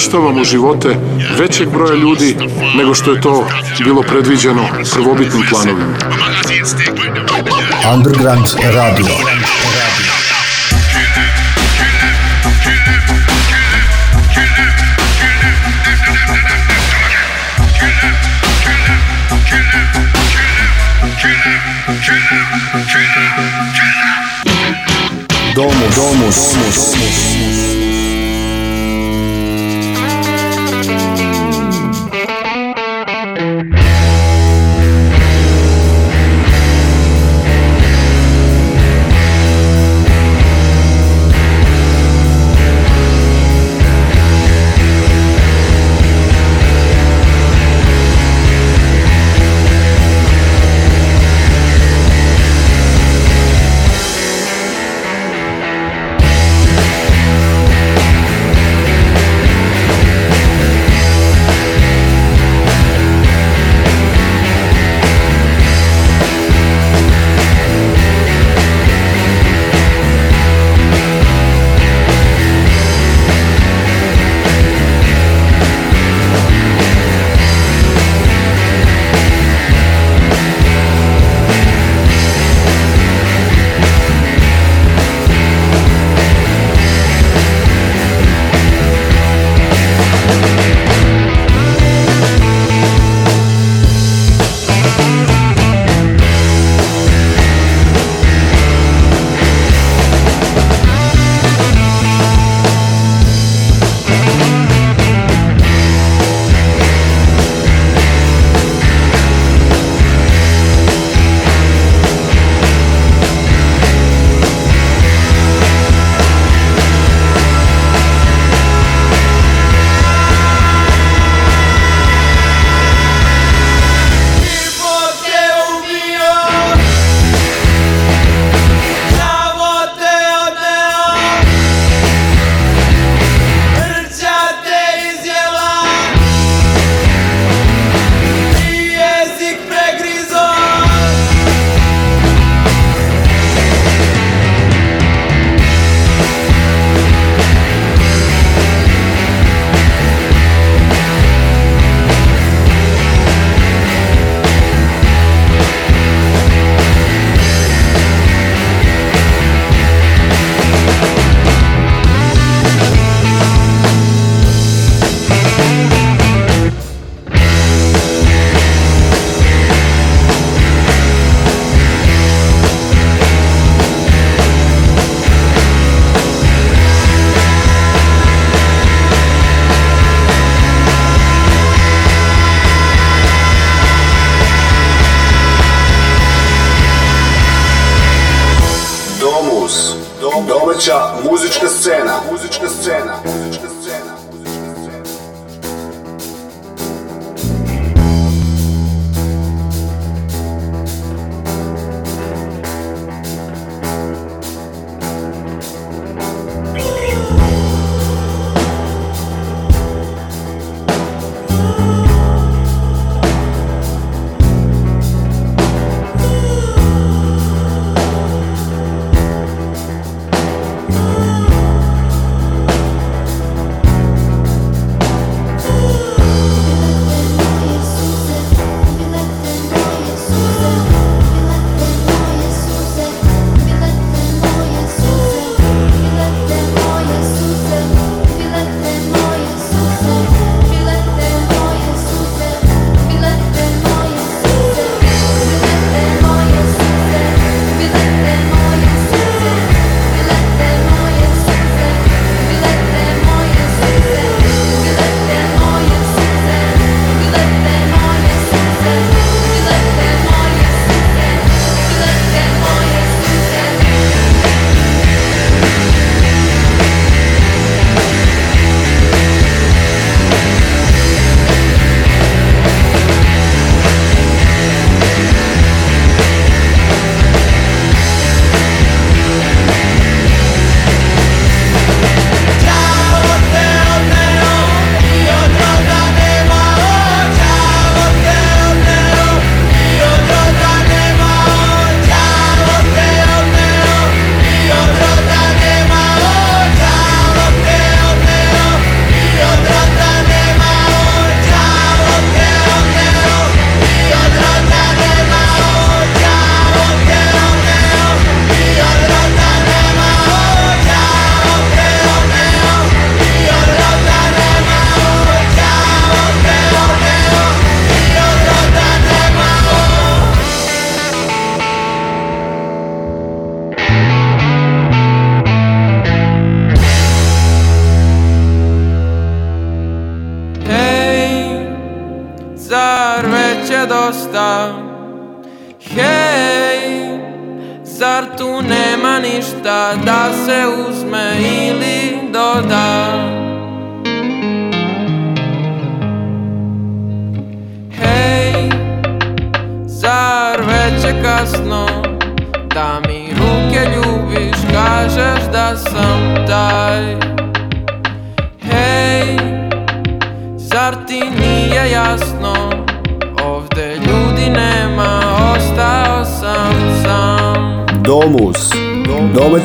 Speaker 24: uništavamo živote većeg broja ljudi nego što je to bilo predviđeno prvobitnim planovima.
Speaker 9: Underground Radio. Domus, domus, domus. domus.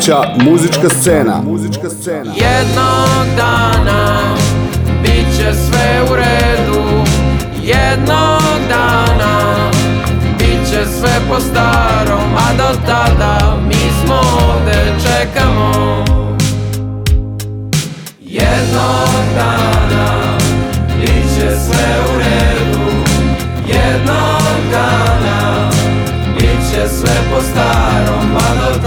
Speaker 9: domaća muzička scena. Muzička
Speaker 25: scena. Jednog dana bit će sve u redu. Jednog dana bit će sve po starom, a do tada mi smo ovde čekamo. Jednog dana bit će sve u redu. Jednog dana bit će sve po starom, a do tada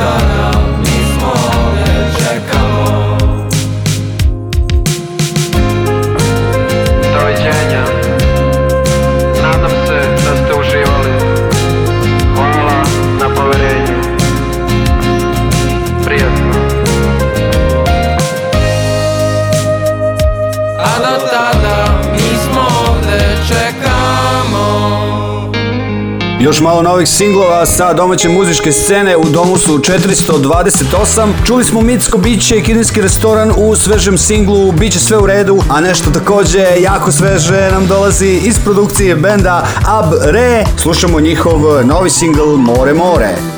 Speaker 9: Još malo novih singlova sa domaće muzičke scene u domu su 428. Čuli smo Mitsko Biće i kineski restoran u svežem singlu Biće sve u redu, a nešto takođe jako sveže nam dolazi iz produkcije benda Ab Re. Slušamo njihov novi singl More More.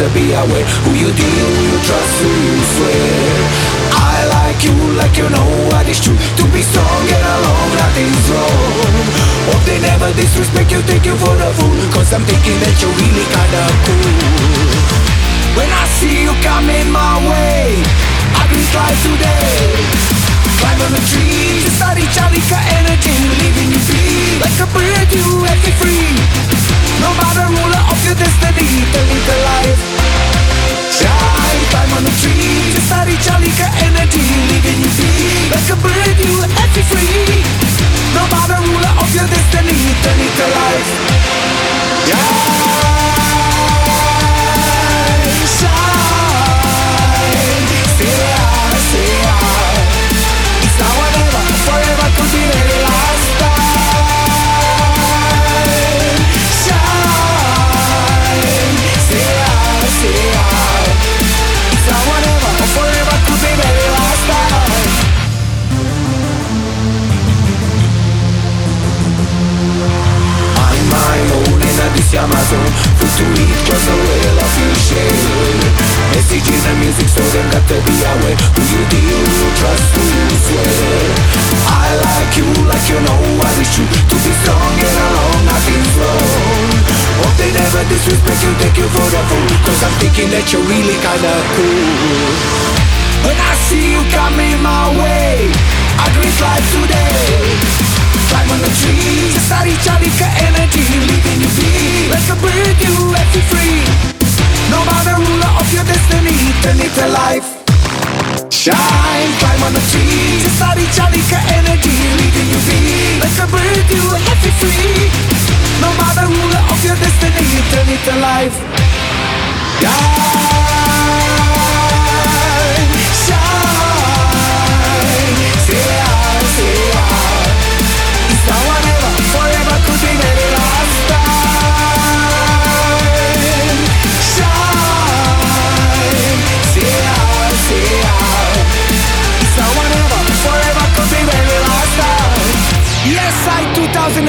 Speaker 26: to be aware Who you deal, who you trust, who you swear I like you like you know what is true To be strong, get along, nothing's wrong Hope they never disrespect you, take you for a fool Cause I'm thinking that you really kinda cool When I see you coming my way I can fly today Climb on the trees, Just study Charlie energy Leaving you free Like a bird you have to free no matter ruler of your destiny, the little life Shine, climb on the tree Just study Jalika energy, leaving you free Like a bird, you have to free No matter ruler of your destiny, the little life Yeah Amazon We do it cause I will appreciate SDGs and music so they got to be aware Who you deal, who you trust, who you swear I like you like you know I wish you To be strong and alone, nothing's wrong Hope they never disrespect you, take you for the fool Cause I'm thinking that you're really kinda cool When I see you coming my way I greet life today climb on the tree Cesar y Charlie ka energy Believe in you be Let the breed you let you free No matter ruler of your destiny Turn it to life Shine, climb on the tree Cesar y Charlie ka energy Believe in you be Let the breed you let you free No matter ruler of your destiny Turn it to life Yeah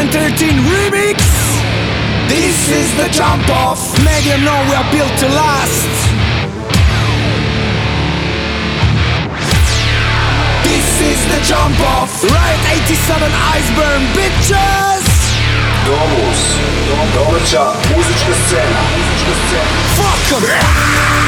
Speaker 27: 2013 remix This is the jump off Make them know we are built to last This is the jump off Right, 87 Iceburn bitches
Speaker 9: Domus Dolča Muzička scena Muzička scena Fuck em.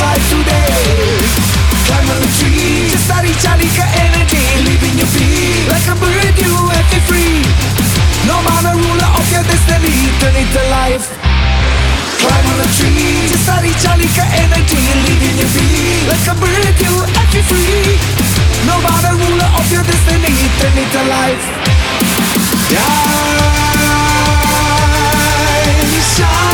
Speaker 26: life today Climb on the tree Just start cari ke energy Live your feet Like a bird you have to free No man a ruler of your destiny Turn it to life Climb on a tree Just start cari ke energy Live your feet Like a bird you have to free No man a ruler of your destiny Turn it to life Yeah Shine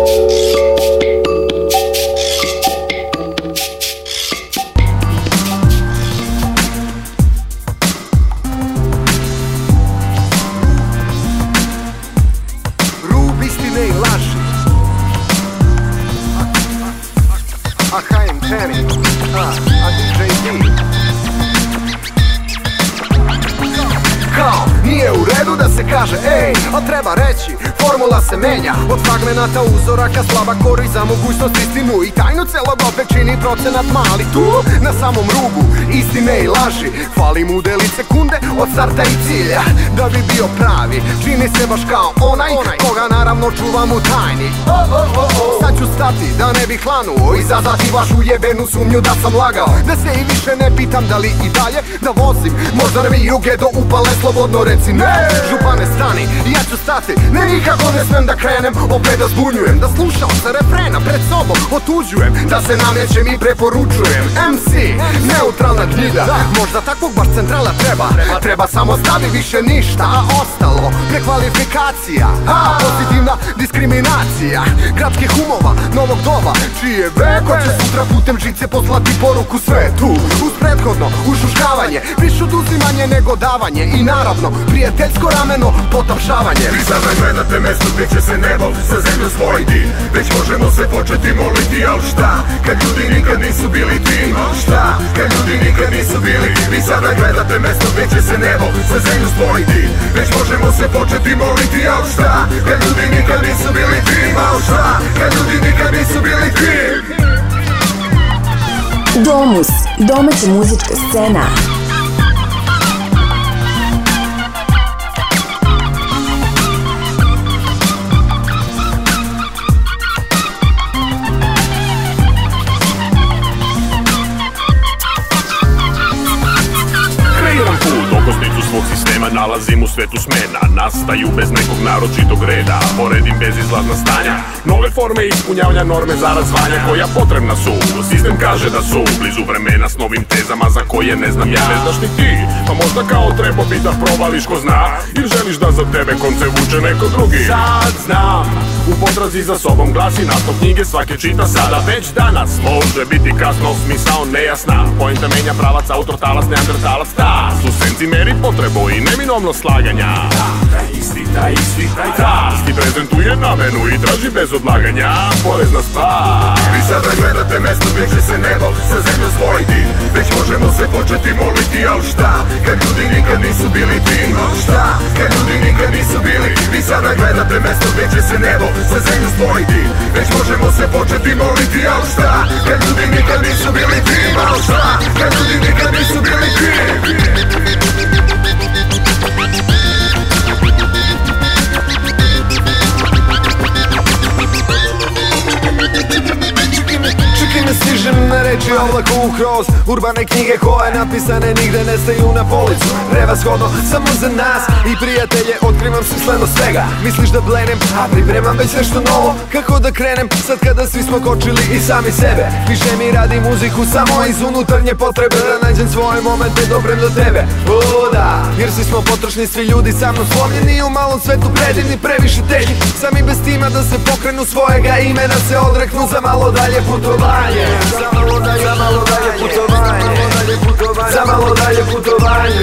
Speaker 28: traži Fali mu udeli sekunde od starta i cilja da bi bio pravi Čini se baš kao onaj, onaj. koga naravno čuvam u tajni Sad ću stati da ne bih lanuo Izazvati vašu jebenu sumnju da sam lagao Da se i više ne pitam da li i dalje da vozim Možda mi juge do upale slobodno reci ne Župane stani, ja ću stati Ne nikako ne smem da krenem, opet da zbunjujem Da slušam sa refrena pred sobom otuđujem Da se namećem i preporučujem MC, neutralna gnjida Možda takvog baš centrala treba Treba samo stavi više ni ništa, ostalo prekvalifikacija A pozitivna diskriminacija gradskih umova, novog doba Čije veko će sutra putem žice poslati poruku svetu Uz prethodno ušuškavanje, više oduzimanje nego davanje I naravno, prijateljsko rameno potapšavanje
Speaker 29: Vi sada gledate mesto gdje će se nebo sa zemljom spojiti Već možemo se početi moliti, al šta? Kad ljudi nikad nisu bili tim, al šta? Kad ljudi nikad nisu bili Vi sada gledate mesto gdje će se nebo sa zemljom spojiti ti Već možemo se početi moliti, al šta Kad ljudi nikad nisu bili ti, al šta Kad ljudi nikad nisu bili ti
Speaker 30: Domus, domaća muzička scena
Speaker 31: Nalazim u svetu smena Nastaju bez nekog naročitog reda Poredim bez izlazna stanja Nove forme ispunjavanja norme za razvanja Koja potrebna su, sistem kaže da su Blizu vremena s novim tezama za koje ne znam ja Ne znaš ni ti, pa možda kao treba bi da provališ ko zna Ili želiš da za tebe konce vuče neko drugi Sad znam, u potrazi za sobom glasi Naslov knjige svake čita sada već danas Može biti kasno, smisao nejasna Pojenta menja pravac, autor talas, neandertalac Ta su senci meri potrebo i ne neminovno slaganja Taj isti, taj isti, taj Ti prezentuje namenu i traži bez odlaganja porez na spa
Speaker 29: Vi sada gledate mesto gde će se nebo sa zemljom spojiti Već možemo se početi moliti, al šta? Kad ljudi nikad nisu bili tim Šta? Kad ljudi nikad nisu bili Vi sada gledate mesto gde će se nebo sa zemljom spojiti Već možemo se početi moliti, al šta? Kad ljudi nikad nisu bili tim Al šta? Kad ljudi nikad nisu bili tim
Speaker 32: Stižem na reči u kroz urbane knjige koje napisane nigde ne staju na policu Prevashodno samo za nas i prijatelje otkrivam smisleno svega Misliš da blenem, a pripremam već nešto novo Kako da krenem sad kada svi smo kočili i sami sebe Više mi radi muziku samo iz unutarnje potrebe Da nađem svoje momente dobrem do tebe O da, jer svi smo potrošni svi ljudi sa mnom slomljeni U malom svetu predivni previše teški Sami bez tima da se pokrenu svojega imena se odreknu za malo dalje putovanje Zamalodaje putowanie Zamalodaje putowanie Zamalodaje putowanie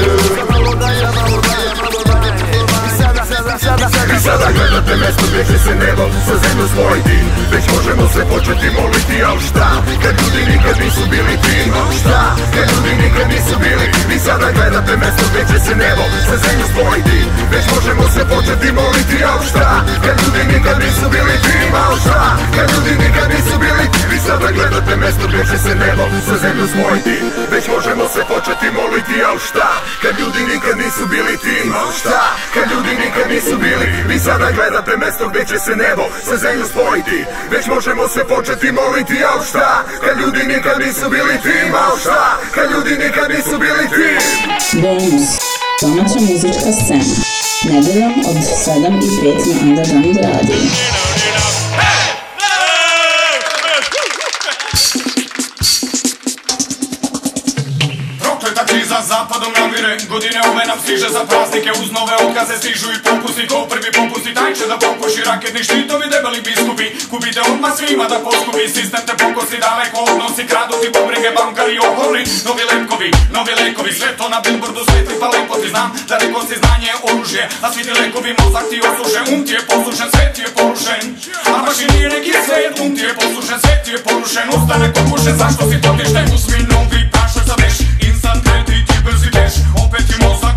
Speaker 29: sada, sada, sada I sada gledate mesto gdje će se nebo sa zemlju spojiti Već možemo se početi moliti, al šta? Kad ljudi nikad nisu bili tim, al šta? Kad ljudi nikad nisu bili Vi sada gledate mesto gdje će se nebo sa zemlju spojiti Već možemo se početi moliti, al šta? Kad ljudi nikad nisu bili tim, al šta? Kad ljudi nikad nisu bili Vi sada gledate mesto gdje će se nebo sa zemlju spojiti Već možemo se početi moliti biti Al šta, kad ljudi nikad nisu bili tim Al šta, kad ljudi nikad nisu bili Vi sada gledate mesto gde će se nebo sa zemlju spojiti Već možemo se početi moliti Al šta, kad ljudi nikad nisu bili tim Al šta, kad ljudi nikad nisu bili tim
Speaker 30: Domus, domaća muzička scena Nedeljom od 7 i 5 na Underground Radio.
Speaker 33: napadom namire Godine ove nam stiže za praznike Uz nove otkaze stižu i popusti Ko prvi popusti taj će da popuši Raketni štitovi debeli biskupi Kubite odmah svima da poskubi Sistem te pokosi daleko odnosi Kradu ti pobrige bankari oholi Novi lekovi, novi lekovi Sve to na billboardu svetli pa lepo ti znam Da rekao si znanje oružje A svi ti lekovi mozak ti osuše Um ti je poslušen, sve ti je porušen A baš i nije neki svet Um ti je poslušen, sve ti je porušen Ustane kod zašto si potišten? Uzmi novi prašak za veši Sam, Kredy, Kibel, Zibierz, Opetium, olsa.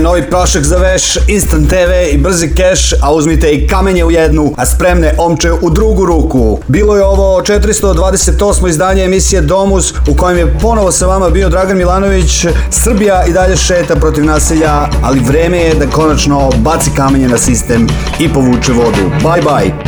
Speaker 9: novi prašak za veš, instant TV i brzi keš, a uzmite i kamenje u jednu, a spremne omče u drugu ruku. Bilo je ovo 428. izdanje emisije Domus, u kojem je ponovo sa vama bio Dragan Milanović. Srbija i dalje šeta protiv naselja, ali vreme je da konačno baci kamenje na sistem i povuče vodu. Bye bye!